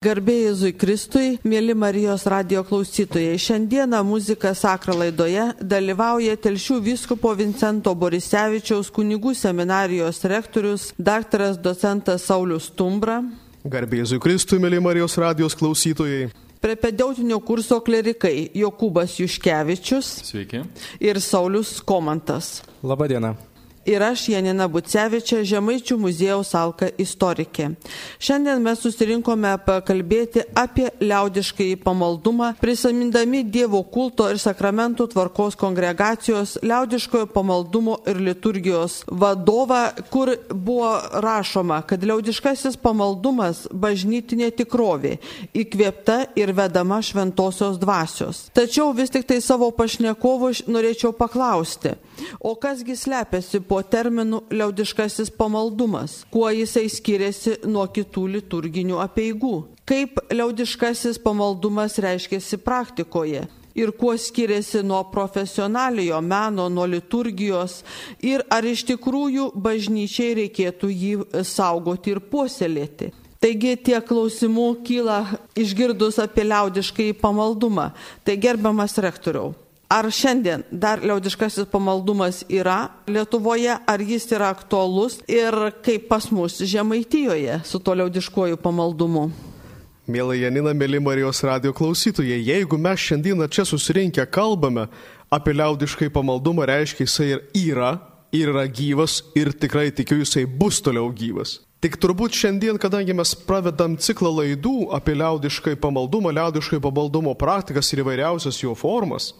Garbėjai Jėzui Kristui, mėly Marijos radio klausytojai, šiandieną muzika Sakra laidoje dalyvauja Telšių vyskupo Vincento Borisevičiaus kunigų seminarijos rektorius dr. docentas Saulis Tumbra. Garbėjai Jėzui Kristui, mėly Marijos radijos klausytojai. Prepedeutinio kurso klerikai Jokūbas Juškevičius Sveiki. ir Saulis Komantas. Labadiena. Ir aš Janina Bucevičia, Žemaičių muziejaus Alka istorikė. Šiandien mes susirinkome pakalbėti apie liaudiškai pamaldumą, prisimindami Dievo kulto ir sakramentų tvarkos kongregacijos liaudiškojo pamaldumo ir liturgijos vadovą, kur buvo rašoma, kad liaudiškasis pamaldumas bažnytinė tikrovė, įkvėpta ir vedama šventosios dvasios. Tačiau vis tik tai savo pašnekovų norėčiau paklausti, o kasgi slepiasi po terminu liaudiškasis pamaldumas, kuo jisai skiriasi nuo kitų liturginių apieigų, kaip liaudiškasis pamaldumas reiškiasi praktikoje ir kuo skiriasi nuo profesionaliojo meno, nuo liturgijos ir ar iš tikrųjų bažnyčiai reikėtų jį saugoti ir puoselėti. Taigi tie klausimų kyla išgirdus apie liaudiškai pamaldumą. Tai gerbiamas rektoriau. Ar šiandien dar liaudiškasis pamaldumas yra Lietuvoje, ar jis yra aktualus ir kaip pas mus Žemaitijoje su to liaudiškuoju pamaldumu? Mėly Janina, mėly Marijos radio klausytojai, jeigu mes šiandieną čia susirinkę kalbame apie liaudiškai pamaldumą, reiškia jisai ir yra, ir yra gyvas ir tikrai tikiu jisai bus toliau gyvas. Tik turbūt šiandien, kadangi mes pravedam ciklą laidų apie liaudiškai pamaldumą, liaudiškai pamaldumo praktikas ir įvairiausias jo formas,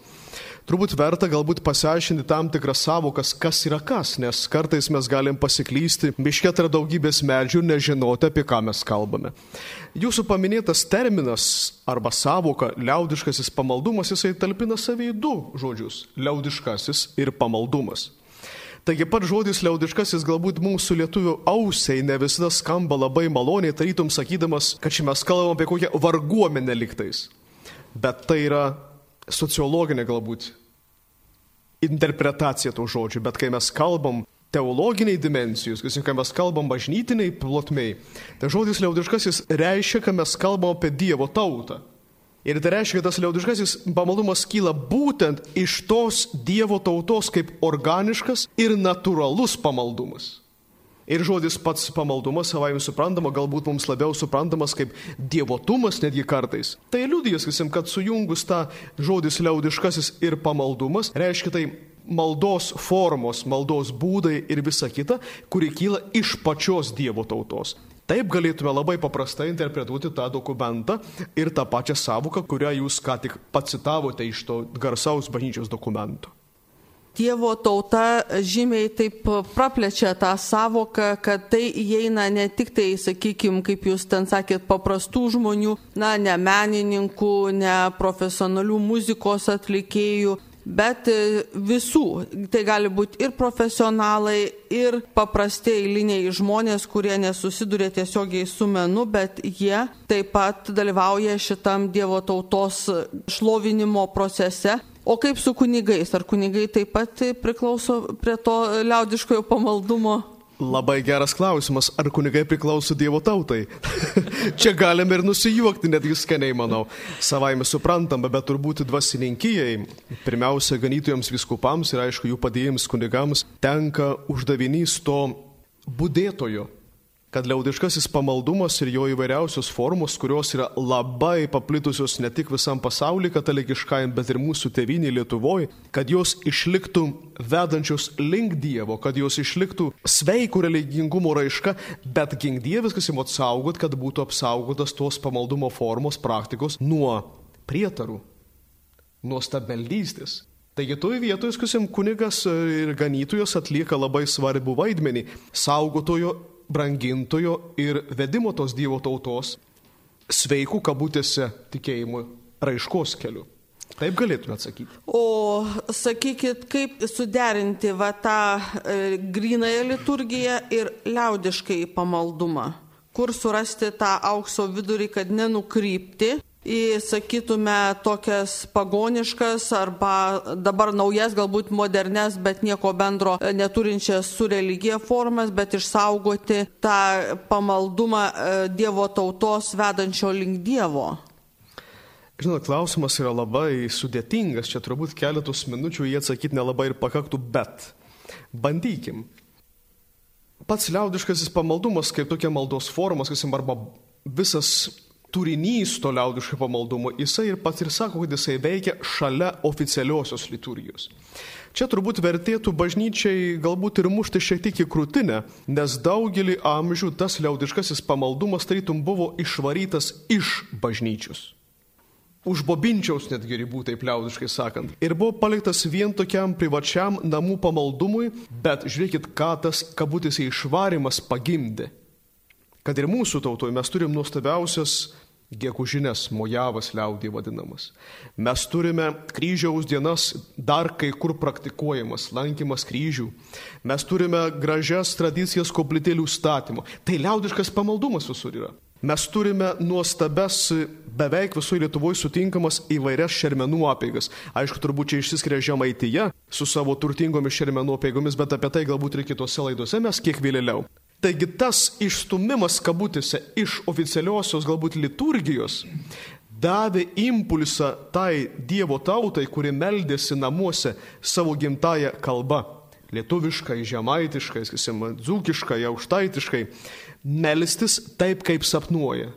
turbūt verta galbūt pasiaiškinti tam tikras savokas, kas yra kas, nes kartais mes galim pasiklysti, miške tarp daugybės medžių ir nežinoti, apie ką mes kalbame. Jūsų paminėtas terminas arba savoka liaudiškasis pamaldumas, jisai talpina savį du žodžius - liaudiškasis ir pamaldumas. Taigi pat žodis liaudiškasis galbūt mūsų lietuvių ausiai ne visada skamba labai maloniai, tarytum sakydamas, kad čia mes kalbam apie kokią varguomenę liktais. Bet tai yra sociologinė galbūt interpretacija tų žodžių, bet kai mes kalbam teologiniai dimensijos, kai mes kalbam bažnytiniai plotmiai, tai žodis liaudiškasis reiškia, kad mes kalbam apie Dievo tautą. Ir tai reiškia, kad tas liaudiškasis pamaldumas kyla būtent iš tos Dievo tautos kaip organiškas ir natūralus pamaldumas. Ir žodis pats pamaldumas, savai suprantama, galbūt mums labiau suprantamas kaip dievotumas netgi kartais. Tai liudijas visim, kad sujungus tą žodis liaudiškasis ir pamaldumas, reiškia tai maldos formos, maldos būdai ir visa kita, kuri kyla iš pačios Dievo tautos. Taip galėtume labai paprastai interpretuoti tą dokumentą ir tą pačią savoką, kurią jūs ką tik pacitavote iš to garsaus bažnyčios dokumento. Dievo tauta žymiai taip praplečia tą savoką, kad tai įeina ne tik tai, sakykime, kaip jūs ten sakėt, paprastų žmonių, na, ne menininkų, ne profesionalių muzikos atlikėjų, bet visų. Tai gali būti ir profesionalai, ir paprasti eiliniai žmonės, kurie nesusiduria tiesiogiai su menu, bet jie taip pat dalyvauja šitam Dievo tautos šlovinimo procese. O kaip su kunigais? Ar kunigai taip pat priklauso prie to liaudiškojo pamaldumo? Labai geras klausimas, ar kunigai priklauso Dievo tautai? Čia galime ir nusijuokti, netgi skaniai manau. Savaime suprantama, bet turbūt dvasininkijai, pirmiausia, ganytojams viskupams ir aišku jų padėjėjams kunigams tenka uždavinys to būdėtojo kad liaudiškasis pamaldumas ir jo įvairiausios formos, kurios yra labai paplitusios ne tik visam pasauliu katalikiškajam, bet ir mūsų tėvynį Lietuvoje, kad jos išliktų vedančios link Dievo, kad jos išliktų sveikų religingumo raiška, bet gink Dievas, kas įmot saugot, kad būtų apsaugotas tos pamaldumo formos praktikos nuo prietarų, nuo stabeldystės. Taigi toje vietoje, skusim, kunigas ir ganytojas atlieka labai svarbu vaidmenį saugotojo brangintojo ir vedimo tos Dievo tautos sveikų kabutėse tikėjimų raiškos keliu. Taip galėtume atsakyti. O sakykit, kaip suderinti va tą e, grinąją liturgiją ir liaudiškai pamaldumą? Kur surasti tą aukso vidurį, kad nenukrypti į, sakytume, tokias pagoniškas arba dabar naujas, galbūt modernes, bet nieko bendro neturinčias su religija formas, bet išsaugoti tą pamaldumą e, Dievo tautos vedančio link Dievo. Žinot, klausimas yra labai sudėtingas, čia turbūt keletus minučių jį atsakyti nelabai ir pakaktų, bet bandykim. Pats liaudiškasis pamaldumas, kaip tokia maldos forma, sakysim, arba visas turinys to liaudiško pamaldumo, jisai ir pats ir sako, kad jisai veikia šalia oficialiosios liturgijos. Čia turbūt vertėtų bažnyčiai galbūt ir mušti šiek tiek į krūtinę, nes daugelį amžių tas liaudiškasis pamaldumas tarytum buvo išvarytas iš bažnyčios už bobinčiaus netgi ribų, taip liaudiškai sakant. Ir buvo paliktas vien tokiam privačiam namų pamaldumui, bet žiūrėkit, ką tas kabutėse išvarimas pagimdė. Kad ir mūsų tautoje mes turim nuostabiausias gegužinės, mojavas liaudį vadinamas. Mes turime kryžiaus dienas dar kai kur praktikuojamas, lankymas kryžių. Mes turime gražias tradicijas koplytėlių statymo. Tai liaudiškas pamaldumas visur yra. Mes turime nuostabes, beveik visoje Lietuvoje sutinkamas įvairias šermenų apėgas. Aišku, turbūt čia išsiskiria žemaityje su savo turtingomis šermenų apėgomis, bet apie tai galbūt ir kitose laidose mes kiek vėliau. Taigi tas išstumimas kabutėse iš oficialiosios galbūt liturgijos davė impulsą tai Dievo tautai, kuri meldėsi namuose savo gimtają kalbą lietuviškai, žemaitiškai, sakysim, dzūkiškai, aukštaitiškai, melstis taip, kaip sapnuoja,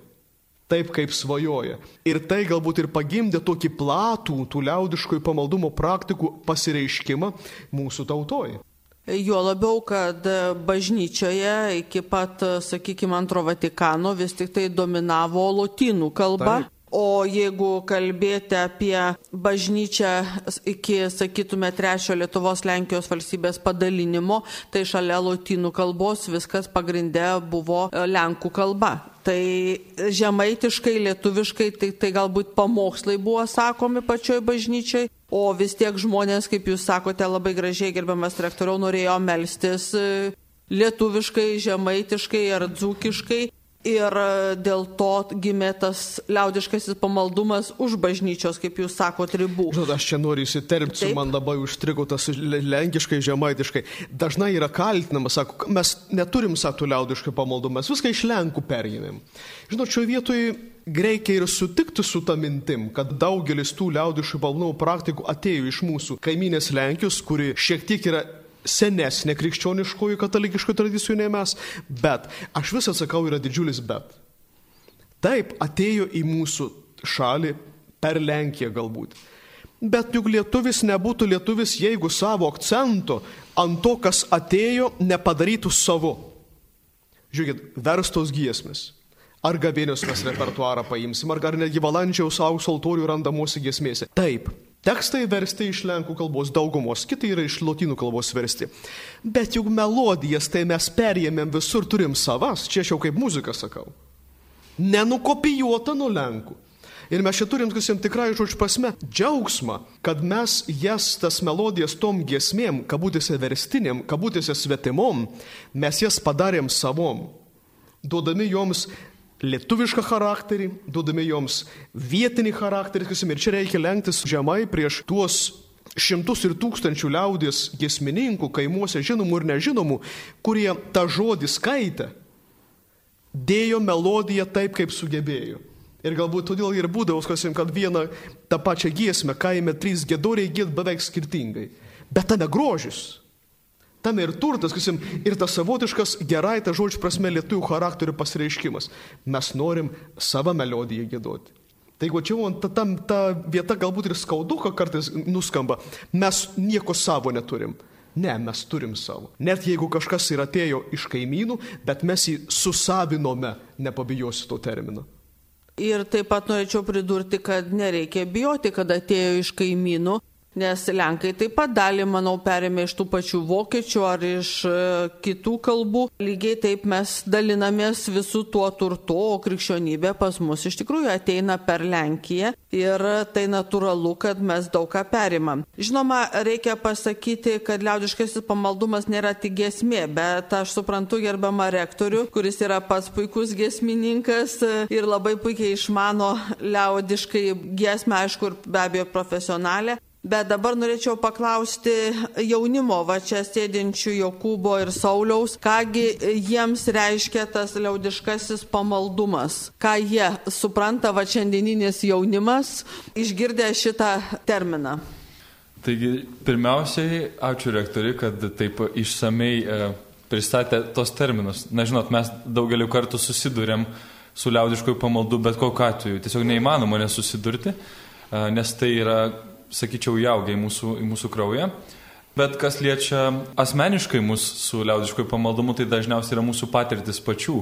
taip, kaip svajoja. Ir tai galbūt ir pagimdė tokį platų tų liaudiškojų pamaldumo praktikų pasireiškimą mūsų tautoje. Jo labiau, kad bažnyčioje iki pat, sakykime, antro Vatikano vis tik tai dominavo lotynų kalba. Taip. O jeigu kalbėti apie bažnyčią iki, sakytume, trečio Lietuvos Lenkijos valstybės padalinimo, tai šalia lotynų kalbos viskas pagrindė buvo e, Lenkų kalba. Tai žemaitiškai, lietuviškai, tai, tai galbūt pamokslai buvo sakomi pačioj bažnyčiai, o vis tiek žmonės, kaip jūs sakote, labai gražiai gerbiamas rektoriau, norėjo melstis e, lietuviškai, žemaitiškai ar dzūkiškai Ir dėl to gimė tas liaudiškasis pamaldumas už bažnyčios, kaip jūs sakote, ribų. Žinot, aš čia noriu įsiterpti, man labai užstrigo tas lenkiškai, žemaitiškai. Dažnai yra kaltinama, sako, mes neturim satų liaudiškai pamaldumą, mes viską iš Lenkų perėmėm. Žinot, šioje vietoje reikia ir sutikti su tą mintim, kad daugelis tų liaudiškų pamaldumų praktikų atėjo iš mūsų kaiminės Lenkijos, kuri šiek tiek yra senesnė krikščioniškųjų katalikiškų tradicijų nei mes, bet aš vis atsakau yra didžiulis bet. Taip, atėjo į mūsų šalį per Lenkiją galbūt. Bet juk lietuvis nebūtų lietuvis, jeigu savo akcento ant to, kas atėjo, nepadarytų savo. Žiūrėkit, verstos giesmės. Ar gavėnios mes repertuarą paimsim, ar, ar netgi valandžiaus aukso altorių randamosi giesmėse. Taip, Tekstai versti iš lenkų kalbos daugumos, kitai yra iš lotynų kalbos versti. Bet juk melodijas tai mes perėmėm visur, turim savas, čia aš jau kaip muzika sakau. Nenukopijuota nuo lenkų. Ir mes čia turim, sakysim, tikrai žodžiu prasme, džiaugsmą, kad mes jas tas melodijas tom giesmėm, kabutėse verstinėm, kabutėse svetimom, mes jas padarėm savom, duodami joms lietuvišką charakterį, duodami joms vietinį charakterį, sakysim, ir čia reikia lenktis žemai prieš tuos šimtus ir tūkstančių liaudės gesmininkų, kaimuose žinomų ir nežinomų, kurie tą žodį skaitė, dėjo melodiją taip, kaip sugebėjo. Ir galbūt todėl ir būdavo, sakysim, kad vieną tą pačią giesmę kaime trys gedoriai gėd beveik skirtingai. Bet tame grožis. Tam ir turtas, kasim, ir tas savotiškas gerai, ta žodžio prasme, lietuvių charakterio pasireiškimas. Mes norim savo melodiją gėdoti. Tai jeigu čia ta, ta, ta vieta galbūt ir skauduka kartais nuskamba, mes nieko savo neturim. Ne, mes turim savo. Net jeigu kažkas ir atėjo iš kaimynų, bet mes jį susavinome, nepabijosiu to termino. Ir taip pat norėčiau pridurti, kad nereikia bijoti, kad atėjo iš kaimynų, Nes Lenkai taip pat dalį, manau, perėmė iš tų pačių vokiečių ar iš e, kitų kalbų. Lygiai taip mes dalinamės visų tuo turtu, o krikščionybė pas mus iš tikrųjų ateina per Lenkiją ir tai natūralu, kad mes daug ką perimam. Žinoma, reikia pasakyti, kad liaudiškasis pamaldumas nėra tik gesmė, bet aš suprantu gerbamą rektorių, kuris yra pats puikus gesmininkas ir labai puikiai išmano liaudiškai gesmę, aišku, ir be abejo profesionalę. Bet dabar norėčiau paklausti jaunimo, va čia sėdinčių Jokūbo ir Sauliaus, kągi jiems reiškia tas liaudiškasis pamaldumas, ką jie supranta, va šiandieninis jaunimas, išgirdę šitą terminą. Taigi, pirmiausiai, ačiū rektori, kad taip išsamei e, pristatė tos terminus. Na, žinot, mes daugeliu kartų susidurėm su liaudiškojų pamaldu bet kokiu atveju. Tiesiog neįmanoma nesusidurti, e, nes tai yra sakyčiau, įaugę į mūsų, į mūsų kraują. Bet kas liečia asmeniškai mus su liaudiškoju pamaldumu, tai dažniausiai yra mūsų patirtis pačių.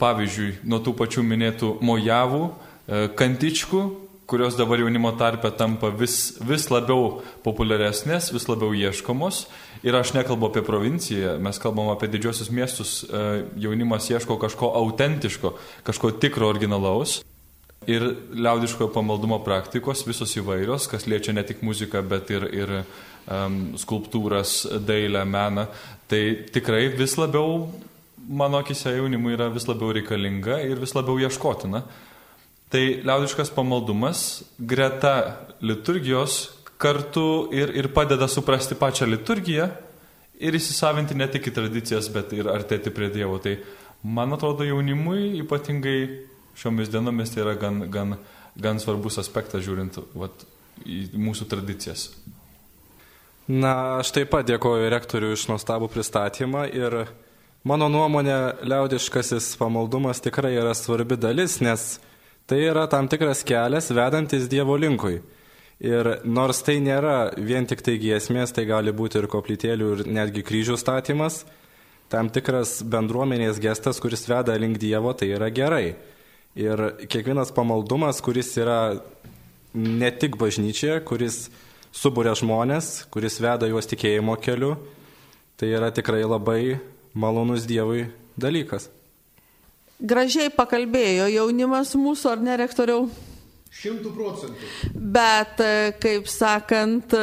Pavyzdžiui, nuo tų pačių minėtų mojavų, e, kantičkų, kurios dabar jaunimo tarpe tampa vis, vis labiau populiaresnės, vis labiau ieškomos. Ir aš nekalbu apie provinciją, mes kalbam apie didžiosius miestus, e, jaunimas ieško kažko autentiško, kažko tikro originalaus. Ir liaudiškojo pamaldumo praktikos visos įvairios, kas liečia ne tik muziką, bet ir, ir um, skulptūras, dailę, meną. Tai tikrai vis labiau, mano akise jaunimui yra vis labiau reikalinga ir vis labiau ieškotina. Tai liaudiškas pamaldumas greta liturgijos kartu ir, ir padeda suprasti pačią liturgiją ir įsisavinti ne tik į tradicijas, bet ir artėti prie Dievo. Tai man atrodo jaunimui ypatingai šiomis dienomis tai yra gan, gan, gan svarbus aspektas žiūrint vat, į mūsų tradicijas. Na, aš taip pat dėkoju rektoriui iš nuostabų pristatymą ir mano nuomonė, liaudiškasis pamaldumas tikrai yra svarbi dalis, nes tai yra tam tikras kelias vedantis Dievo linkui. Ir nors tai nėra vien tik tai giesmės, tai gali būti ir koplytėlių ir netgi kryžių statymas, tam tikras bendruomenės gestas, kuris veda link Dievo, tai yra gerai. Ir kiekvienas pamaldumas, kuris yra ne tik bažnyčioje, kuris subūrė žmonės, kuris veda juos tikėjimo keliu, tai yra tikrai labai malonus Dievui dalykas. Gražiai pakalbėjo jaunimas mūsų, ar ne, rektoriau? Šimtų procentų. Bet, kaip sakant,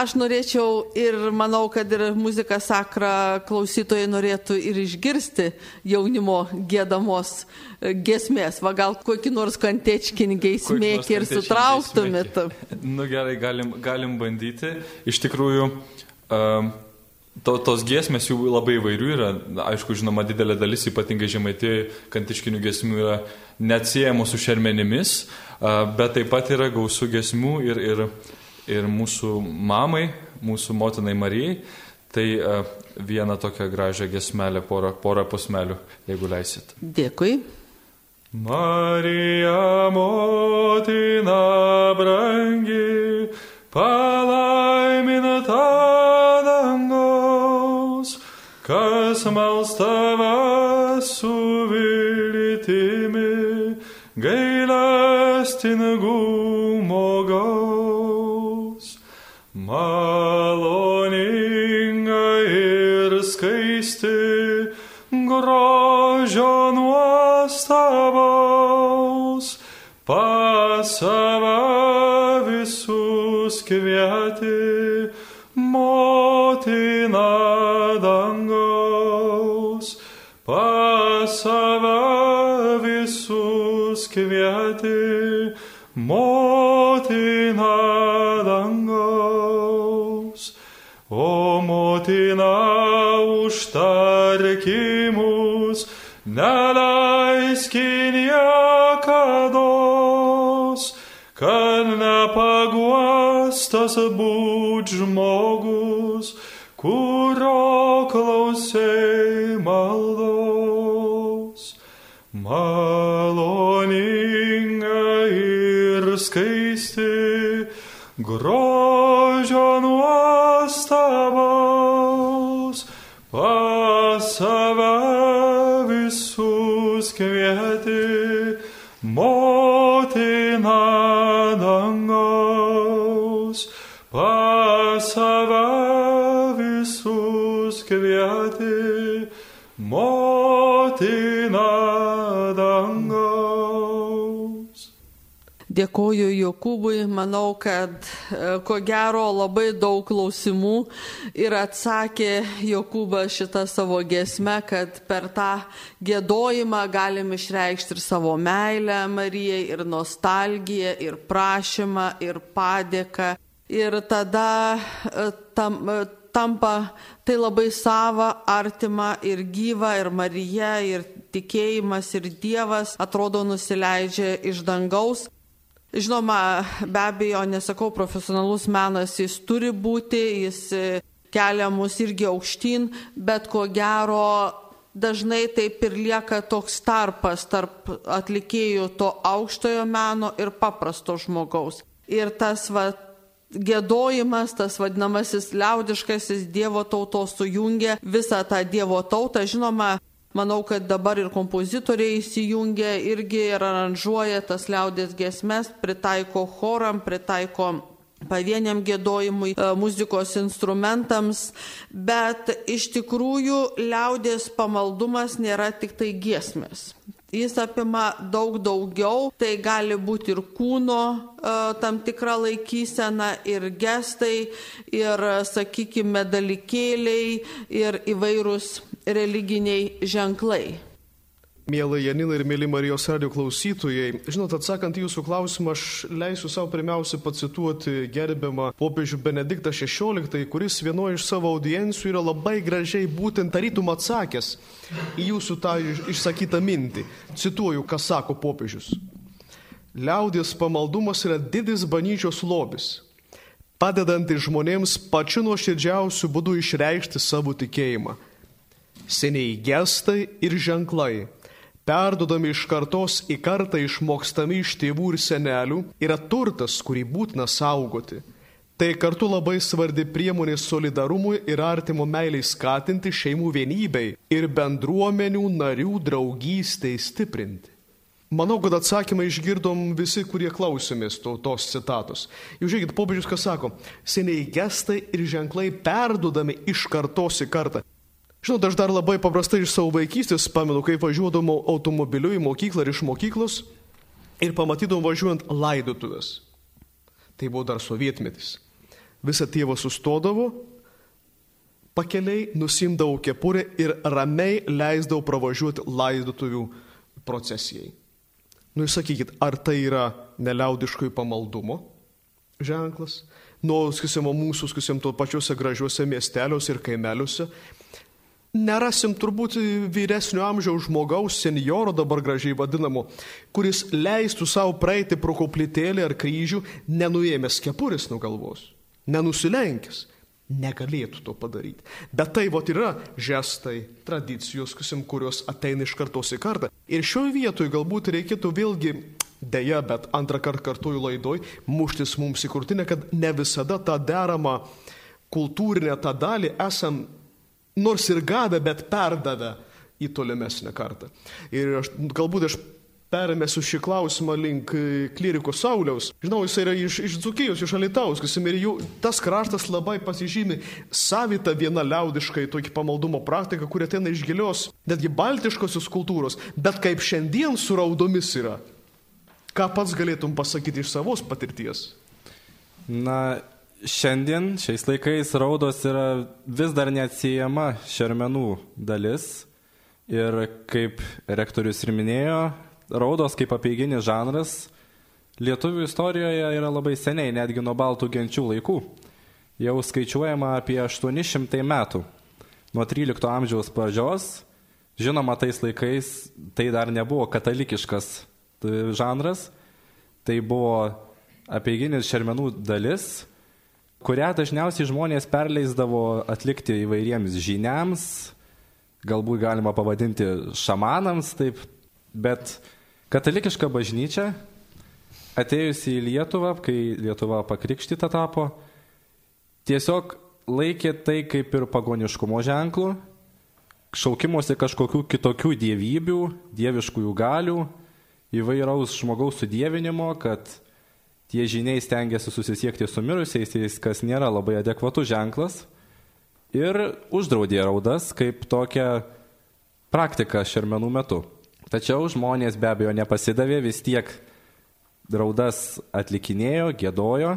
Aš norėčiau ir manau, kad ir muzika sakra klausytojai norėtų ir išgirsti jaunimo gėdamos e, gesmės. Va gal kokį nors kantečkinį geismėkį ir sutrauktumėt. Nu gerai, galim, galim bandyti. Iš tikrųjų, um, to, tos giesmės jų labai įvairių yra. Aišku, žinoma, didelė dalis, ypatingai žemaitėjai, kantiškinių gesmių yra neatsiejamos su šermenimis, uh, bet taip pat yra gausų gesmių ir, ir ir mūsų mamai, mūsų motinai Marijai. Tai uh, vieną tokią gražią gesmelę, porą, porą posmelių, jeigu leisit. Dėkui. Marija motina brangi, palaiminta dangaus, kas malstava su viltimi, gailestingumo. Maloninga ir skaisti, grožio nuostabaus, pas save visus kvieti, motina dangaus, pas save visus kvieti, motina užtarkimus, neleiskin niekados, kad nepaguostas būt žmogus, kurio klausai maldos. Maloninga ir skaisti, grožio kvieti, motina dangaus. pas save visus kvieti, Dėkoju Jokūbui, manau, kad e, ko gero labai daug klausimų ir atsakė Jokūbas šitą savo gesmę, kad per tą gėdojimą galim išreikšti ir savo meilę Marijai, ir nostalgiją, ir prašymą, ir padėką. Ir tada e, tam, e, tampa tai labai sava, artima ir gyva, ir Marija, ir tikėjimas, ir Dievas atrodo nusileidžia iš dangaus. Žinoma, be abejo, nesakau, profesionalus menas jis turi būti, jis e, kelia mus irgi aukštyn, bet ko gero dažnai taip ir lieka toks tarpas tarp atlikėjų to aukštojo meno ir paprasto žmogaus. Ir tas va, gėdojimas, tas vadinamasis liaudiškasis Dievo tautos sujungia visą tą Dievo tautą. Žinoma, Manau, kad dabar ir kompozitoriai įsijungia irgi ir aranžuoja tas liaudės gesmes, pritaiko choram, pritaiko pavieniam gėdojimui, e, muzikos instrumentams, bet iš tikrųjų liaudės pamaldumas nėra tik tai giesmės. Jis apima daug daugiau, tai gali būti ir kūno e, tam tikra laikysena, ir gestai, ir, sakykime, dalykėliai, ir įvairūs religiniai ženklai. Mėly Janina ir mėly Marijos radio klausytojai, žinot, atsakant į jūsų klausimą, aš leisiu savo pirmiausia pacituoti gerbiamą popiežių Benediktą XVI, kuris vienoje iš savo audiencijų yra labai gražiai būtent tarytum atsakęs į jūsų tą išsakytą mintį. Cituoju, ką sako popiežius. Liaudės pamaldumas yra didis bažnyčios lobis, padedantis žmonėms pačiu nuoširdžiausiu būdu išreikšti savo tikėjimą seniai gestai ir ženklai, perdodami iš kartos į kartą išmokstami iš tėvų ir senelių, yra turtas, kurį būtina saugoti. Tai kartu labai svarbi priemonė solidarumui ir artimo meiliai skatinti šeimų vienybei ir bendruomenių narių draugystei stiprinti. Manau, kad atsakymą išgirdom visi, kurie klausėmės to, tos citatos. Jūs žiūrėkit, popiežius ką sako, seniai gestai ir ženklai perdodami iš kartos į kartą. Žinot, aš dar labai paprastai iš savo vaikystės pamenu, kai važiuodavau automobiliu į mokyklą ir iš mokyklos ir pamatydavau važiuojant laidotuvės. Tai buvo dar sovietmetis. Visą tėvą sustodavo, pakeliai nusimdavau kepurę ir ramiai leisdavau pravažiuoti laidotuvių procesijai. Nu, jūs sakykit, ar tai yra neliaudiškoj pamaldumo ženklas? Nu, skisimo mūsų, skisim, to pačiuose gražiuose miesteliuose ir kaimeliuose Nerasim turbūt vyresnio amžiaus žmogaus, senjoro dabar gražiai vadinamo, kuris leistų savo praeiti pro koplytėlį ar kryžių, nenuėmęs kepurės nuo galvos, nenusilenkęs. Negalėtų to padaryti. Bet tai vot yra žestai, tradicijos, kurios ateina iš kartos į kartą. Ir šioje vietoje galbūt reikėtų vėlgi Deja, bet antrą kartą kartuoju laidoj, muštis mums į kurtinę, kad ne visada tą deramą kultūrinę tą dalį esam nors ir gavę, bet perdavę į tolimesnę kartą. Ir aš, galbūt aš perėmėsiu šį klausimą link e, kliriko Sauliaus. Žinau, jis yra iš, iš Dzukijos, iš Alitaus, ir jų tas kraštas labai pasižymi savitą vieną liaudiškai tokį pamaldumo praktiką, kuri ateina iš gilios, netgi baltiškosios kultūros, bet kaip šiandien su raudomis yra. Ką pats galėtum pasakyti iš savos patirties? Na, Šiandien, šiais laikais, raudos yra vis dar neatsijama šermenų dalis. Ir kaip rektorius ir minėjo, raudos kaip apeiginis žanras lietuvių istorijoje yra labai seniai, netgi nuo baltų genčių laikų. Jau skaičiuojama apie 800 metų. Nuo 13 amžiaus pradžios, žinoma, tais laikais tai dar nebuvo katalikiškas žanras, tai buvo apeiginis šermenų dalis kurią dažniausiai žmonės perleisdavo atlikti įvairiems žiniams, galbūt galima pavadinti šamanams, taip, bet katalikiška bažnyčia atėjusi į Lietuvą, kai Lietuva pakrikštyta tapo, tiesiog laikė tai kaip ir pagoniškumo ženklų, šaukimuose kažkokių kitokių dievybių, dieviškųjų galių, įvairaus žmogaus sudėvinimo, kad tie žiniai stengiasi susisiekti su mirusiaisiais, kas nėra labai adekvatus ženklas. Ir uždraudė raudas kaip tokią praktiką šermenų metu. Tačiau žmonės be abejo nepasidavė, vis tiek raudas atlikinėjo, gėdojo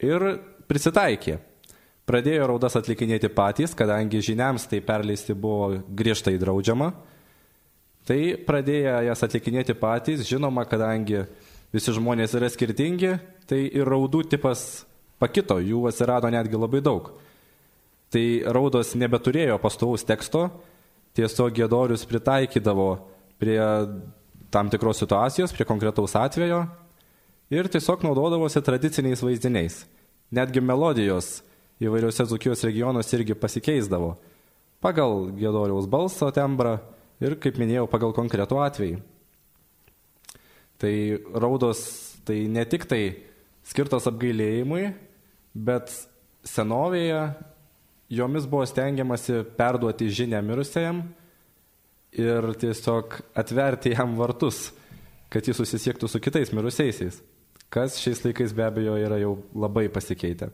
ir prisitaikė. Pradėjo raudas atlikinėti patys, kadangi žiniams tai perleisti buvo griežtai draudžiama. Tai pradėjo jas atlikinėti patys, žinoma, kadangi visi žmonės yra skirtingi, tai ir raudų tipas pakito, jų atsirado netgi labai daug. Tai raudos nebeturėjo pastovaus teksto, tiesiog gėdorius pritaikydavo prie tam tikros situacijos, prie konkretaus atvejo ir tiesiog naudodavosi tradiciniais vaizdiniais. Netgi melodijos įvairiuose Zukijos regionuose irgi pasikeisdavo pagal gėdoriaus balso tembrą ir, kaip minėjau, pagal konkretų atvejį. Tai raudos tai ne tik tai skirtos apgailėjimui, bet senovėje jomis buvo stengiamasi perduoti žinę mirusiajam ir tiesiog atverti jam vartus, kad jis susisiektų su kitais mirusiaisiais, kas šiais laikais be abejo yra jau labai pasikeitę.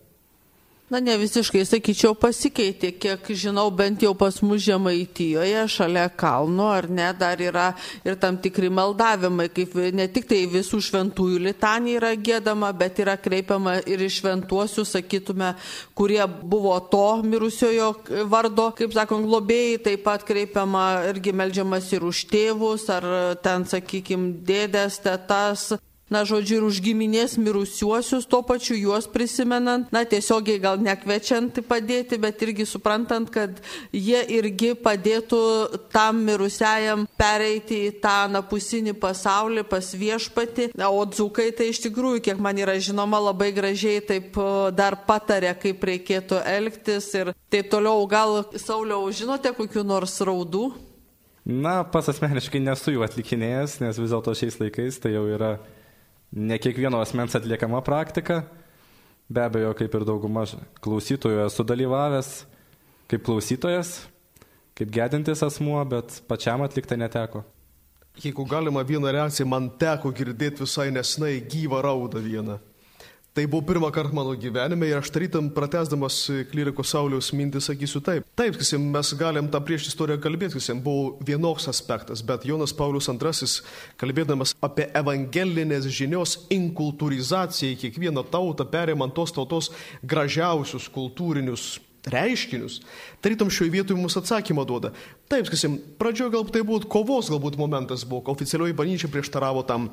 Na, ne visiškai, sakyčiau, pasikeitė, kiek žinau, bent jau pas mus Žemaitijoje, šalia kalno, ar ne, dar yra ir tam tikri maldavimai, kaip ne tik tai visų šventųjų litanija yra gėdama, bet yra kreipiama ir iš šventuosius, sakytume, kurie buvo to mirusiojo vardo, kaip sakom, globėjai, taip pat kreipiama irgi melžiamas ir už tėvus, ar ten, sakykime, dėdės, tetas, na, žodžiu, ir už giminės mirusiuosius, tuo pačiu juos prisimenant, na, tiesiogiai gal nekvečiant padėti, bet irgi suprantant, kad jie irgi padėtų tam mirusiajam pereiti į tą napusinį pasaulį pas viešpati. Na, o dzukai tai iš tikrųjų, kiek man yra žinoma, labai gražiai taip dar patarė, kaip reikėtų elgtis ir taip toliau. Gal, Sauliau, žinote kokiu nors raudų? Na, pas asmeniškai nesu jų atlikinėjęs, nes vis dėlto šiais laikais tai jau yra ne kiekvieno asmens atliekama praktika. Be abejo, kaip ir dauguma klausytojų esu dalyvavęs kaip klausytojas, kaip gedintis asmuo, bet pačiam atlikti neteko. Jeigu galima vieną reakciją, man teko girdėti visai nesnai gyvą raudą vieną. Tai buvo pirmą kartą mano gyvenime ir aš tarytum pratesdamas kleriko Sauliaus mintį sakysiu taip. Taip, kasim, mes galim tą prieš istoriją kalbėti, kasim, buvo vienoks aspektas, bet Jonas Paulius II, kalbėdamas apie evangelinės žinios inkultūrizaciją į kiekvieną tautą, perimant tos tautos gražiausius kultūrinius reiškinius, tarytum šioje vietoje mums atsakymą duoda. Taip, sakysim, pradžioje galbūt tai buvo kovos galbūt momentas, buvo, oficialioji bažnyčia prieštaravo tam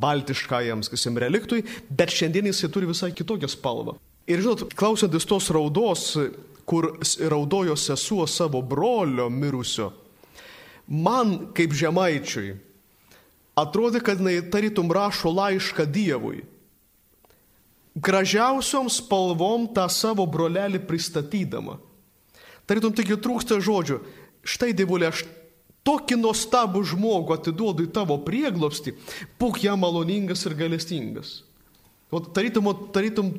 baltiškajam, sakysim, reliktui, bet šiandien jisai turi visai kitokią spalvą. Ir žinot, klausantis tos raudos, kur raudojo sesuo savo brolio mirusio, man kaip žemaičiui atrodė, kad jinai tarytum rašo laišką Dievui. Gražiausiom spalvom tą savo brolelį pristatydama. Tarytum taigi trūksta žodžių. Štai dievulė, aš tokį nuostabų žmogų atiduodu į tavo prieglopstį, būk jam maloningas ir galestingas. O tarytum, tarytum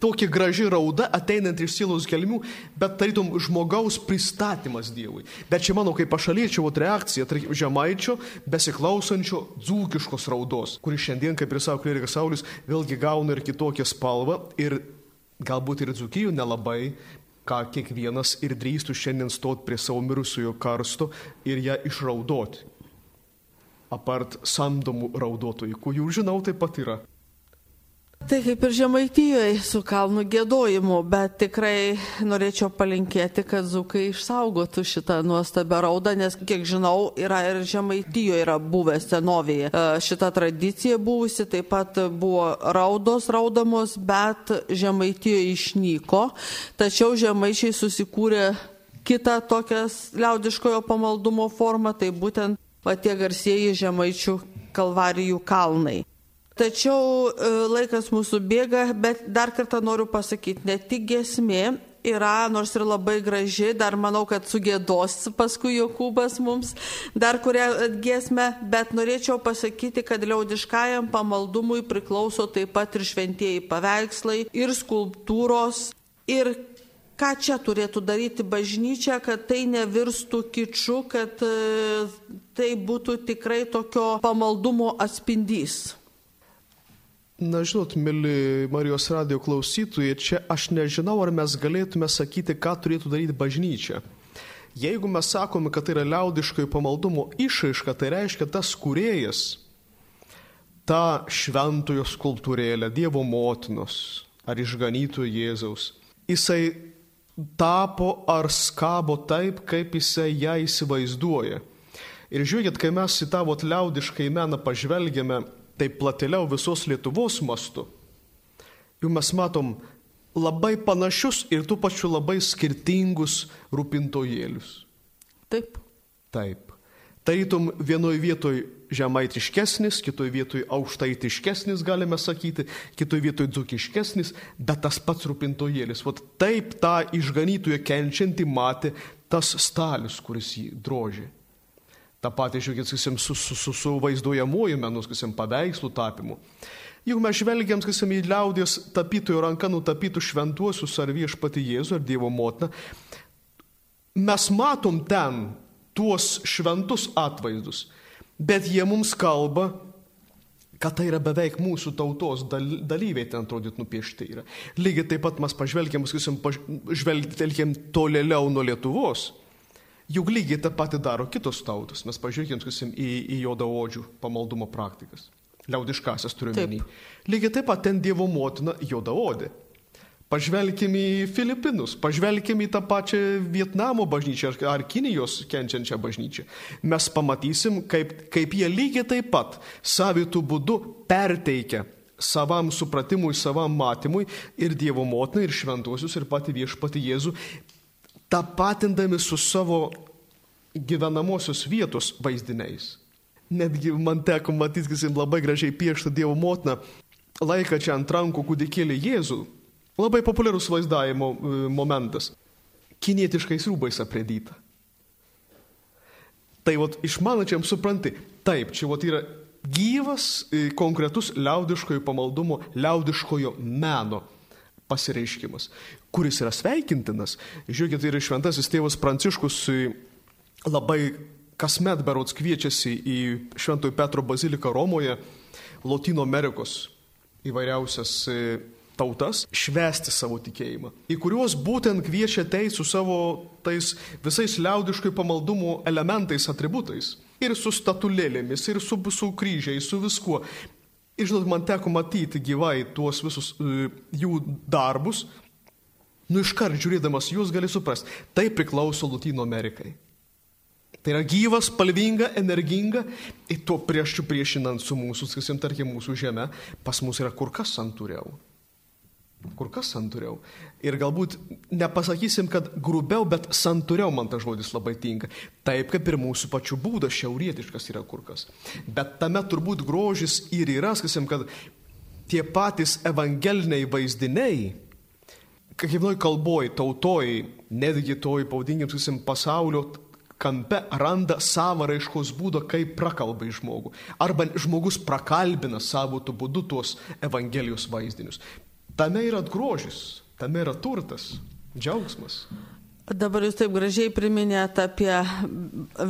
tokia graži rauda ateinant iš sielos gelmių, bet tarytum žmogaus pristatymas Dievui. Bet čia mano kaip pašaliečio reakcija, tarkim, žemaičio, besiklausančio dzūkiškos raudos, kuri šiandien, kaip ir savo klerikas Saulis, vėlgi gauna ir kitokią spalvą ir galbūt ir dzūkijų nelabai, ką kiekvienas ir drįstų šiandien stot prie savo mirusiojo karsto ir ją išraudoti. Apart samdomų raudotojų, kurių žinau taip pat yra. Tai kaip ir Žemaitijoje su kalnų gėdojimu, bet tikrai norėčiau palinkėti, kad zukai išsaugotų šitą nuostabią raudą, nes kiek žinau, yra ir Žemaitijoje yra buvęs senovėje. E, šita tradicija buvusi, taip pat buvo raudos raudamos, bet Žemaitijoje išnyko, tačiau Žemaičiai susikūrė kitą tokią liaudiškojo pamaldumo formą, tai būtent patie garsieji Žemaičių kalvarijų kalnai. Tačiau e, laikas mūsų bėga, bet dar kartą noriu pasakyti, ne tik gesmė yra, nors ir labai graži, dar manau, kad sugėdos paskui Jokūbas mums dar kurią giesmę, bet norėčiau pasakyti, kad liaudiškajam pamaldumui priklauso taip pat ir šventieji paveikslai, ir skulptūros, ir ką čia turėtų daryti bažnyčia, kad tai nevirstų kiču, kad e, tai būtų tikrai tokio pamaldumo atspindys. Na, žinot, mėly Marijos radio klausytojai, čia aš nežinau, ar mes galėtume sakyti, ką turėtų daryti bažnyčia. Jeigu mes sakome, kad tai yra liaudiškojo pamaldumo išaiška, tai reiškia tas kuriejas, tą šventojo skulptūrėlę, Dievo motinos ar išganytojo Jėzaus, jisai tapo ar skabo taip, kaip jisai ją įsivaizduoja. Ir žiūrėkit, kai mes į tavo liaudiškai meną pažvelgiame, taip platėliau visos Lietuvos mastu, jau mes matom labai panašius ir tų pačių labai skirtingus rūpintojėlius. Taip. Taip. Tarytum vienoje vietoje žemaitiškesnis, kitoje vietoje aukštaitiškesnis, galime sakyti, kitoje vietoje dzukiškesnis, bet tas pats rūpintojėlis. Vat taip tą išganytoje kenčiantį matė tas stalius, kuris jį drožė. Ta pati, žiūrėkit, sakysim, su, su, su, su vaizduojamuoju menu, sakysim, paveikslų tapimu. Jeigu mes žvelgiam, sakysim, į liaudės tapytojų ranką nutapytų šventuosius ar viešpati Jėzų ar Dievo motiną, mes matom ten tuos šventus atvaizdus, bet jie mums kalba, kad tai yra beveik mūsų tautos dalyviai ten atrodyt nupiešti yra. Lygiai taip pat mes pažvelgiam, sakysim, pažvelgiam tolėliau nuo Lietuvos Juk lygiai tą patį daro kitos tautos. Mes pažiūrėkime, sakysim, į, į jodaodžių pamaldumo praktikas. Liaudiškasias turiu menį. Lygiai taip pat ten Dievo motina jodaodė. Pažvelkime į Filipinus, pažvelkime į tą pačią Vietnamo bažnyčią ar, ar Kinijos kenčiančią bažnyčią. Mes pamatysim, kaip, kaip jie lygiai taip pat savitų būdų perteikia savam supratimui, savam matymui ir Dievo motiną, ir šventuosius, ir pati viešpati Jėzų tapatindami su savo gyvenamosios vietos vaizdiniais. Netgi man teko matyti, kad jis labai gražiai piešta Dievo motiną, laiką čia ant rankų kūdikėlį Jėzų. Labai populiarus vaizdavimo e, momentas. Kinietiškais rūbais aprėdyta. Tai vat, išmanačiam supranti, taip, čia vat yra gyvas, e, konkretus liaudiškojo pamaldumo, liaudiškojo meno pasireiškimas, kuris yra sveikintinas. Žiūrėkit, ir šventasis tėvas Pranciškus labai kasmet berots kviečiasi į Šventojo Petro baziliką Romoje, Latino Amerikos įvairiausias e, tautas švesti savo tikėjimą, į kuriuos būtent kviečia tei su savo tais visais liaudiškai pamaldumo elementais, atributais. Ir su statulėlėmis, ir su, su kryžiais, su viskuo. Ir žinot, man teko matyti gyvai tuos visus uh, jų darbus. Nu iškart žiūrėdamas jūs gali suprasti, tai priklauso Latino Amerikai. Tai yra gyvas, spalvinga, energinga, ir tuo prieš priešinant su mūsų, sakysim, tarkim, mūsų žemė, pas mus yra kur kas santūriau kur kas santūriau. Ir galbūt nepasakysim, kad grubiau, bet santūriau man tas žodis labai tinka. Taip kaip ir mūsų pačių būdas šiaurietiškas yra kur kas. Bet tame turbūt grožis ir yra, sakysim, kad tie patys evangeliniai vaizdiniai, kiekvienoj kalboj, tautoj, netgi toj, pavadinkim, sakysim, pasaulio kampe randa savo raiškos būdą, kaip prakalba į žmogų. Arba žmogus prakalbina savo tų būdų tuos Evangelijos vaizdinius. Tame yra grožis, tame yra turtas, džiaugsmas. Dabar jūs taip gražiai priminėt apie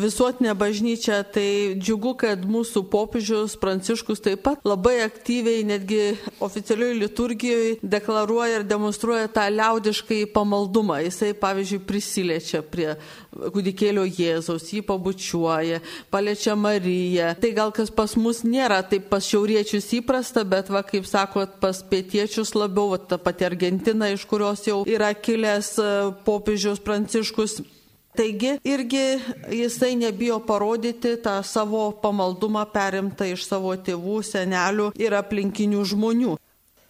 visuotinę bažnyčią, tai džiugu, kad mūsų popiežius Pranciškus taip pat labai aktyviai, netgi oficialiui liturgijoje deklaruoja ir demonstruoja tą liaudiškai pamaldumą. Jisai, pavyzdžiui, prisiliečia prie kūdikėlio Jėzaus, jį pabučiuoja, paliečia Mariją. Tai gal kas pas mus nėra taip pas šiauriečius įprasta, bet, va, kaip sakot, pas pietiečius labiau, va, ta pati Argentina, iš kurios jau yra kilęs e, popiežius Pranciškus. Taigi irgi jisai nebijo parodyti tą savo pamaldumą perimtą iš savo tėvų, senelių ir aplinkinių žmonių.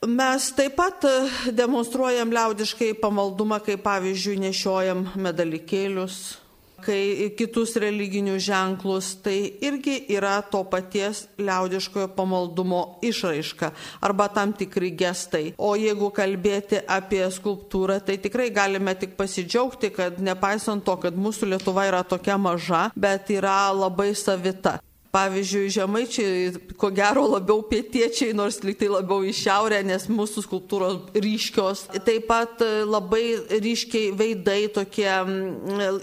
Mes taip pat demonstruojam liaudiškai pamaldumą, kai pavyzdžiui nešiojam medalikėlius, kai kitus religinius ženklus, tai irgi yra to paties liaudiškojo pamaldumo išraiška arba tam tikri gestai. O jeigu kalbėti apie skulptūrą, tai tikrai galime tik pasidžiaugti, kad nepaisant to, kad mūsų Lietuva yra tokia maža, bet yra labai savita. Pavyzdžiui, žemaičiai, ko gero labiau pietiečiai, nors liktai labiau į šiaurę, nes mūsų skulptūros ryškios. Taip pat e, labai ryškiai veidai tokie m,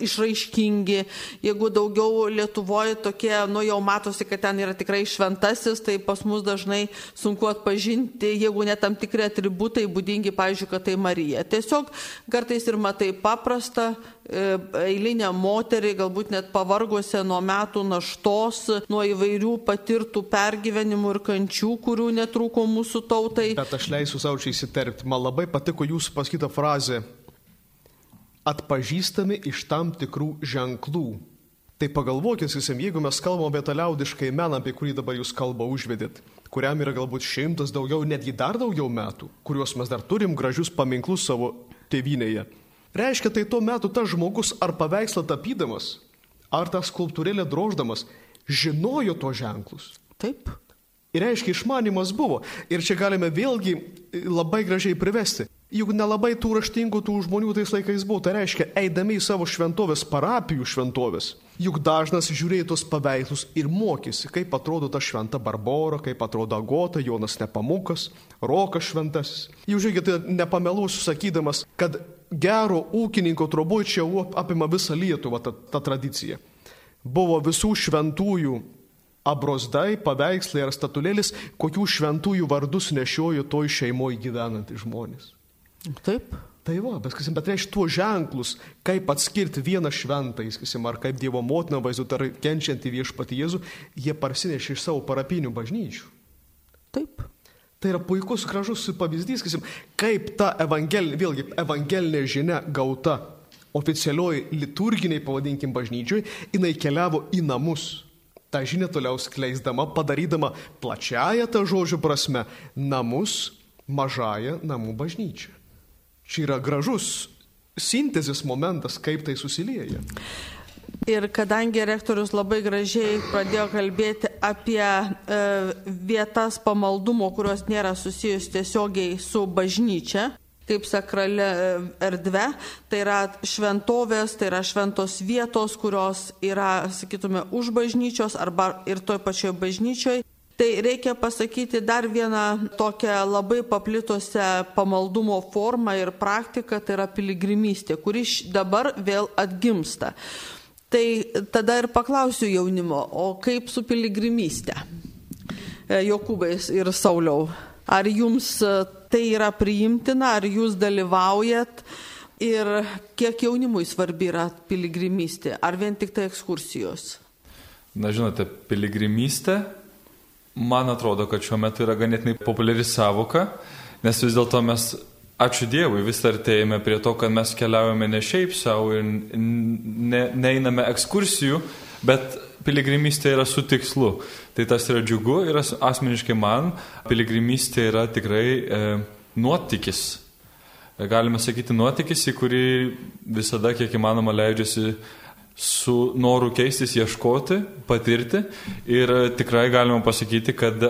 išraiškingi. Jeigu daugiau Lietuvoje tokie, nu jau matosi, kad ten yra tikrai šventasis, tai pas mus dažnai sunku atpažinti, jeigu net tam tikri atributai būdingi, pavyzdžiui, kad tai Marija. Tiesiog kartais ir matai paprastą E, eilinę moterį, galbūt net pavargusią nuo metų naštos, nuo įvairių patirtų pergyvenimų ir kančių, kurių netrūko mūsų tautai. Bet aš leisiu savo čia įsiterpti. Man labai patiko jūsų pasakyta frazė. Atpažįstami iš tam tikrų ženklų. Tai pagalvokit, sakysim, jeigu mes kalbame apie tą liaudiškai meną, apie kurį dabar jūs kalbą užvedėt, kuriam yra galbūt šimtas daugiau, netgi dar daugiau metų, kuriuos mes dar turim gražius paminklus savo tėvynėje Reiškia, tai tuo metu tas žmogus ar paveikslą tapydamas, ar tą skulptūrėlę droždamas, žinojo to ženklus. Taip. Ir reiškia, išmanimas buvo. Ir čia galime vėlgi labai gražiai privesti. Juk nelabai tų raštingų tų žmonių tais laikais buvo. Tai reiškia, eidami į savo šventovės, parapijų šventovės, juk dažnas žiūrėjo tos paveikslus ir mokėsi, kaip atrodo ta šventa Barbora, kaip atrodo Agota, Jonas Nepamukas, Rokas šventasis. Jau žiūrėkite, nepameluosiu sakydamas, kad gero ūkininko troboj čia apima visą Lietuvą ta, ta tradicija. Buvo visų šventųjų abrosdai, paveikslai ar statulėlis, kokių šventųjų vardus nešiojo toj šeimoje gyvenantys žmonės. Taip. Tai va, bet, kasim, bet reiškia tuos ženklus, kaip atskirti vieną šventą, kasim, ar kaip Dievo motiną vaizduot, ar kenčiantį viešpatį Jėzų, jie parsinešė iš savo parapinių bažnyčių. Taip. Tai yra puikus, gražus pavyzdys, kasim, kaip ta evangelinė, vėlgi, evangelinė žinia gauta oficialioji liturginiai, pavadinkim, bažnyčiui, jinai keliavo į namus. Ta žinia toliau skleisdama, padarydama plačiają tą žodžio prasme namus mažąją namų bažnyčią. Čia yra gražus sintezės momentas, kaip tai susilieja. Ir kadangi rektorius labai gražiai pradėjo kalbėti apie e, vietas pamaldumo, kurios nėra susijus tiesiogiai su bažnyčia, kaip sakrale erdve, tai yra šventovės, tai yra šventos vietos, kurios yra, sakytume, už bažnyčios arba ir toj pačioj bažnyčioj. Tai reikia pasakyti dar vieną tokią labai paplitusią pamaldumo formą ir praktiką, tai yra piligrimystė, kuri dabar vėl atgimsta. Tai tada ir paklausiu jaunimo, o kaip su piligrimystė? E, Jokūbais ir Sauliau, ar jums e, tai yra priimtina, ar jūs dalyvaujat ir kiek jaunimui svarbi yra piligrimystė, ar vien tik tai ekskursijos? Na, žinote, piligrimystė, man atrodo, kad šiuo metu yra ganėtinai populiari savoka, nes vis dėlto mes ačiū Dievui, vis artėjame prie to, kad mes keliaujame ne šiaip savo ir ne, neiname ekskursijų, bet piligrimystė yra su tikslu. Tai tas yra džiugu ir asmeniškai man piligrimystė yra tikrai e, nuotykis. Galime sakyti nuotykis, į kurį visada kiek įmanoma leidžiasi su noru keistis, ieškoti, patirti ir tikrai galima pasakyti, kad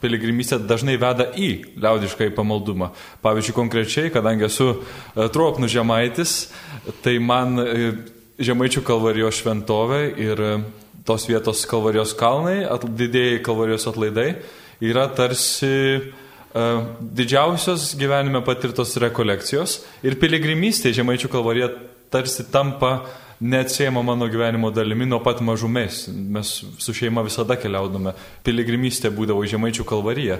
piligrimystė dažnai veda į liaudišką pamaldumą. Pavyzdžiui, konkrečiai, kadangi esu e, Tropnų žemaitis, tai man e, Žemaičių kalvarijos šventovė ir e, tos vietos kalvarijos kalnai, didėjai kalvarijos atlaidai yra tarsi uh, didžiausios gyvenime patirtos rekolekcijos ir piligrimystė Žemaičių kalvarija tarsi tampa neatsiejama mano gyvenimo dalimi nuo pat mažumės. Mes su šeima visada keliaudome. Piligrimystė būdavo Žemaičių kalvariją.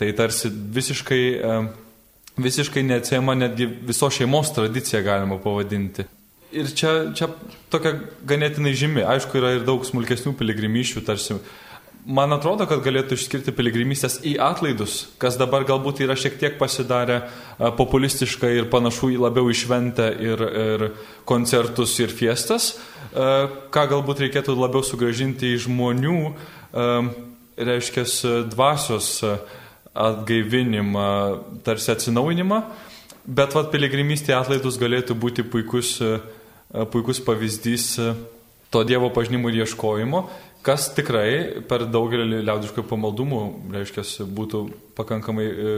Tai tarsi visiškai, visiškai neatsiejama netgi viso šeimos tradicija galima pavadinti. Ir čia, čia tokia ganėtinai žymi. Aišku, yra ir daug smulkesnių piligrimyšių, tarsi Man atrodo, kad galėtų išskirti piligrimystės į atlaidus, kas dabar galbūt yra šiek tiek pasidarę populistiška ir panašu į labiau išventę ir, ir koncertus ir fiestas, ką galbūt reikėtų labiau sugražinti į žmonių, reiškia, dvasios atgaivinimą, tarsi atsinaujinimą, bet vad piligrimystė atlaidus galėtų būti puikus, puikus pavyzdys to Dievo pažinimo ir ieškojimo kas tikrai per daugelį liaudiškų pamaldumų, reiškia, būtų pakankamai e,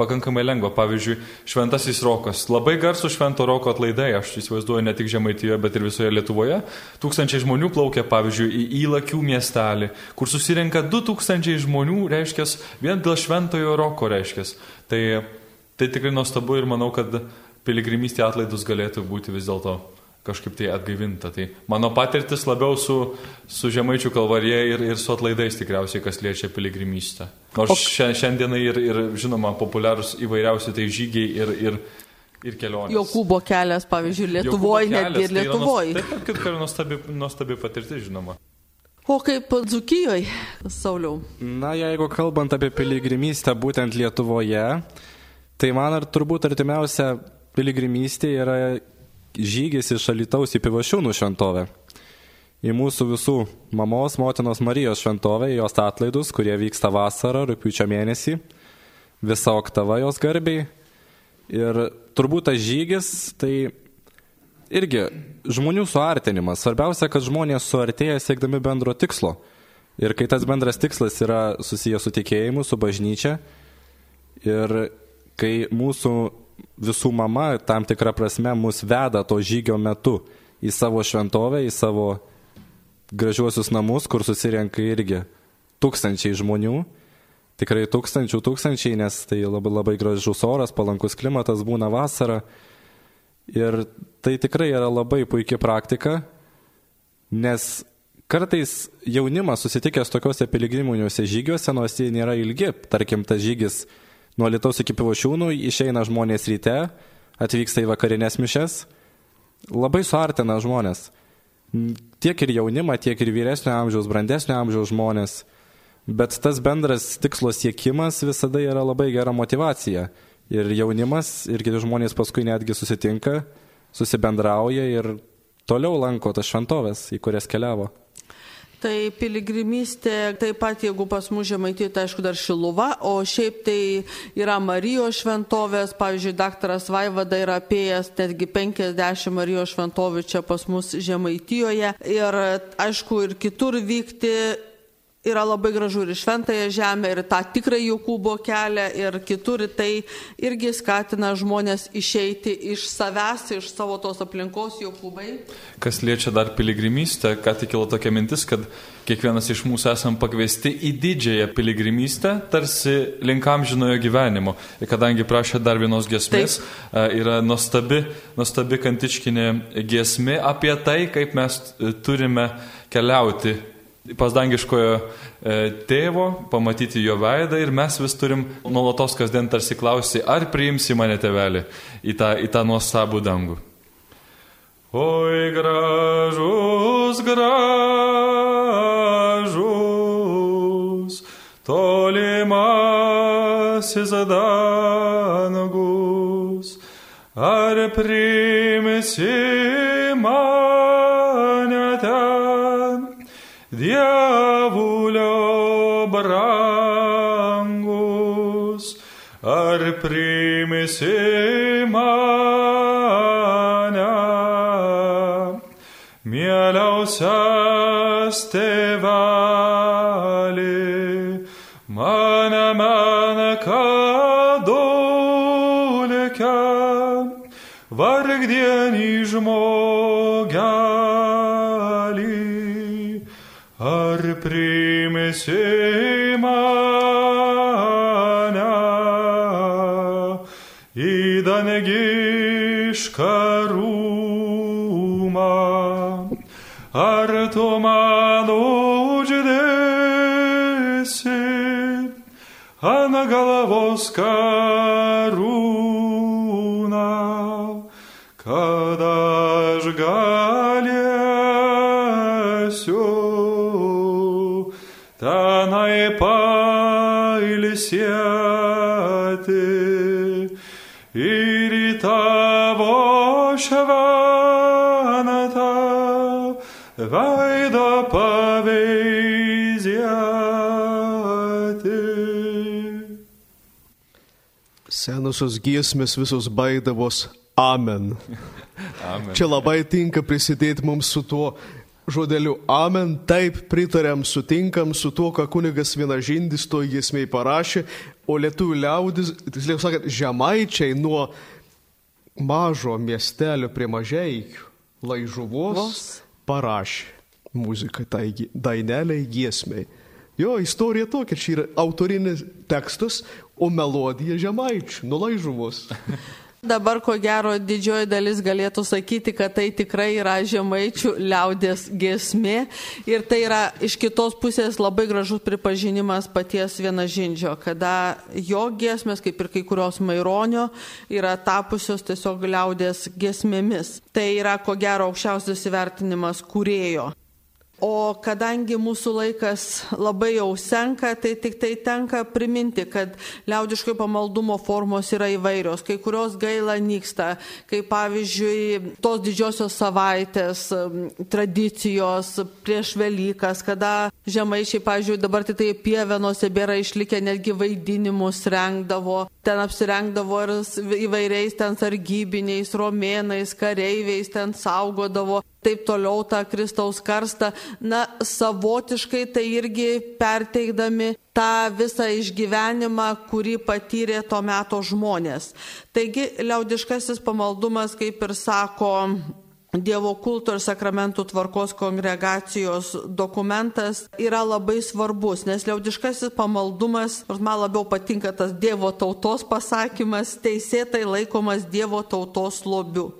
pakankamai lengva. Pavyzdžiui, Šventasis Rokas. Labai garsų Švento Roko atlaidai, aš įsivaizduoju ne tik Žemaitijoje, bet ir visoje Lietuvoje. Tūkstančiai žmonių plaukia, pavyzdžiui, į Įlakių miestelį, kur susirenka 2000 žmonių, reiškia, vien dėl Šventojo Roko, reiškia. Tai, tai tikrai nuostabu ir manau, kad piligrimystė atlaidus galėtų būti vis dėlto kažkaip tai atgaivinta. Tai mano patirtis labiau su, su Žemaičių kalvarė ir, ir su atlaidais tikriausiai, kas liečia piligrimystę. Nors o... šiandienai ir, ir, žinoma, populiarūs įvairiausi tai žygiai ir, ir, ir kelionės. Jokūbo kelias, pavyzdžiui, Lietuvoje, netgi ir Lietuvoje. Tai taip, kaip ir nuostabi, nuostabi patirtis, žinoma. O kaip Dzukijoje, Sauliau? Na, jeigu kalbant apie piligrimystę būtent Lietuvoje, tai man ar turbūt artimiausia piligrimystė yra žygis iš Alitaus į Pivašiūnų šventovę. Į mūsų visų mamos, motinos Marijos šventovę, jos atlaidus, kurie vyksta vasarą, rūpiučio mėnesį, visa oktava jos garbiai. Ir turbūt tas žygis tai irgi žmonių suartinimas. Svarbiausia, kad žmonės suartėja siekdami bendro tikslo. Ir kai tas bendras tikslas yra susijęs su tikėjimu, su bažnyčia, ir kai mūsų visų mama tam tikrą prasme mus veda to žygio metu į savo šventovę, į savo gražiuosius namus, kur susirenka irgi tūkstančiai žmonių. Tikrai tūkstančių tūkstančiai, nes tai labai, labai gražus oras, palankus klimatas būna vasara. Ir tai tikrai yra labai puikia praktika, nes kartais jaunimas susitikęs tokiuose piligriminiuose žygiuose, nors jie nėra ilgi, tarkim, tas žygis Nuo Lietuvos iki Pivošiūnų išeina žmonės ryte, atvyksta į vakarinės mišes, labai suartina žmonės. Tiek ir jaunimą, tiek ir vyresnio amžiaus, brandesnio amžiaus žmonės. Bet tas bendras tikslo siekimas visada yra labai gera motivacija. Ir jaunimas, ir kiti žmonės paskui netgi susitinka, susibendrauja ir toliau lanko tas šventovės, į kurias keliavo. Tai piligrimystė, taip pat jeigu pas mus žemaitė, tai aišku dar Šiluva, o šiaip tai yra Marijos šventovės, pavyzdžiui, daktaras Vaivada yra apėjęs netgi 50 Marijos šventovių čia pas mus žemaitijoje. Ir aišku ir kitur vykti yra labai gražu ir šventąją žemę, ir tą tikrą Jokūbo kelią, ir kitur tai irgi skatina žmonės išeiti iš savęs, iš savo tos aplinkos Jokūbai. Kas liečia dar piligrimystę, ką tik kilo tokia mintis, kad kiekvienas iš mūsų esam pakviesti į didžiąją piligrimystę, tarsi linkam žinojo gyvenimo. Ir kadangi prašė dar vienos gesmės, Taip. yra nuostabi, nuostabi kantiškinė gesmė apie tai, kaip mes turime keliauti pas dangiškojo e, tėvo, pamatyti jo veidą ir mes vis turim nuolatos kasdien tarsi klausti, ar priimsi mane tėvelį į tą, į tą nuostabų dangų. Oi gražus, gražus, tolimasis dangus, ar priimsi mane Dievulio brangus, ar primisi mane, mieliausias tėveli, danegišką rūmą. Ar tu man uždėsi ant galvos karūną, kad aš galėsiu šventą veidą paveizėti. Senosios giesmės visos baidavos Amen. Amen. Čia labai tinka prisidėti mums su tuo žodeliu Amen, taip pritarėm, sutinkam su tuo, ką kunigas vienažindis to giesmiai parašė, O lietuvių liaudis, tiksliau sakant, žemaičiai nuo mažo miestelio prie mažeikių laižuvos Vos. parašė muziką tai daineliai giesmiai. Jo, istorija tokia, čia yra autorinis tekstas, o melodija žemaičių, nuo laižuvos. Dabar, ko gero, didžioji dalis galėtų sakyti, kad tai tikrai yra žemaičių liaudės gesmė ir tai yra iš kitos pusės labai gražus pripažinimas paties vienažindžio, kada jo gesmės, kaip ir kai kurios maironio, yra tapusios tiesiog liaudės gesmėmis. Tai yra, ko gero, aukščiausias įvertinimas kūrėjo. O kadangi mūsų laikas labai jau senka, tai tik tai tenka priminti, kad liaudiškai pamaldumo formos yra įvairios, kai kurios gaila nyksta, kaip pavyzdžiui tos didžiosios savaitės tradicijos prieš Velykas, kada žemaičiai, pavyzdžiui, dabar tai pievenose bėra išlikę netgi vaidinimus rengdavo, ten apsirengdavo ir įvairiais ten sargybiniais, romėnais, kareiviais, ten saugodavo taip toliau tą Kristaus karstą, na, savotiškai tai irgi perteikdami tą visą išgyvenimą, kurį patyrė to meto žmonės. Taigi, liaudiškasis pamaldumas, kaip ir sako Dievo kulto ir sakramentų tvarkos kongregacijos dokumentas yra labai svarbus, nes liaudiškasis pamaldumas, nors man labiau patinka tas Dievo tautos pasakymas, teisėtai laikomas Dievo tautos lobiu.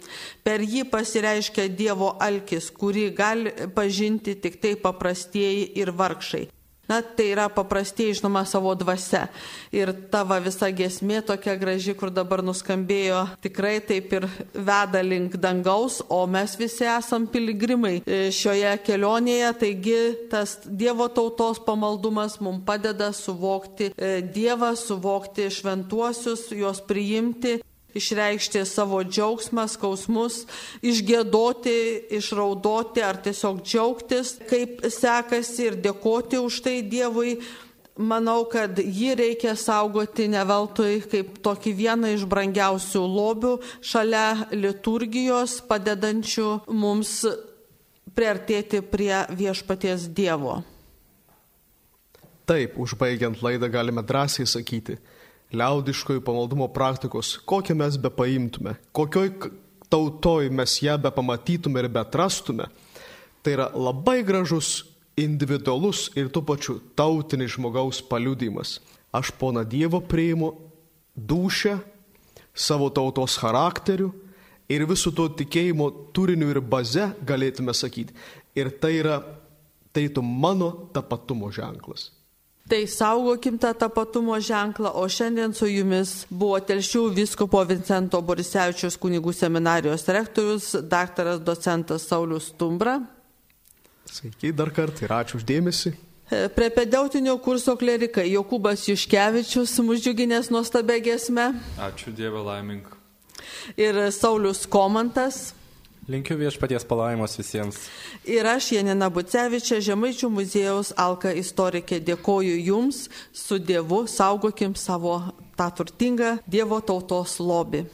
Per jį pasireiškia Dievo alkis, kurį gali pažinti tik tai paprastieji ir vargšai. Na, tai yra paprastieji, žinoma, savo dvasia. Ir tavo visa gesmė tokia graži, kur dabar nuskambėjo, tikrai taip ir veda link dangaus, o mes visi esam piligrimai e, šioje kelionėje. Taigi tas Dievo tautos pamaldumas mums padeda suvokti e, Dievą, suvokti šventuosius, juos priimti išreikšti savo džiaugsmą, skausmus, išgėdoti, išraudoti ar tiesiog džiaugtis, kaip sekasi ir dėkoti už tai Dievui. Manau, kad jį reikia saugoti ne veltui kaip tokį vieną iš brangiausių lobių šalia liturgijos, padedančių mums priartėti prie viešpaties Dievo. Taip, užbaigiant laidą galime drąsiai sakyti, liaudiškojų pamaldumo praktikos, kokią mes be paimtume, kokioj tautoj mes ją be pamatytume ir be atrastume, tai yra labai gražus individualus ir tuo pačiu tautinis žmogaus paliudimas. Aš pona Dievo priimu dušę, savo tautos charakteriu ir visų to tikėjimo turiniu ir baze galėtume sakyti. Ir tai yra, tai tu mano tapatumo ženklas. Tai saugokim tą tapatumo ženklą, o šiandien su jumis buvo Telšių viskopo Vincento Borisevičius kunigų seminarijos rektorius, daktaras docentas Saulis Stumbra. Sveiki dar kartą ir ačiū uždėmesi. E, Prie pedeutinio kurso klerikai Jokūbas Juškevičius, mūsų džiuginės nuostabę gesmę, Ačiū Dievą laimink. ir Saulis Komantas. Linkiu viešpaties palaimos visiems. Ir aš, Janina Bucevičia, Žemaičių muziejaus Alka istorikė, dėkoju Jums su Dievu, saugokim savo tą turtingą Dievo tautos lobį.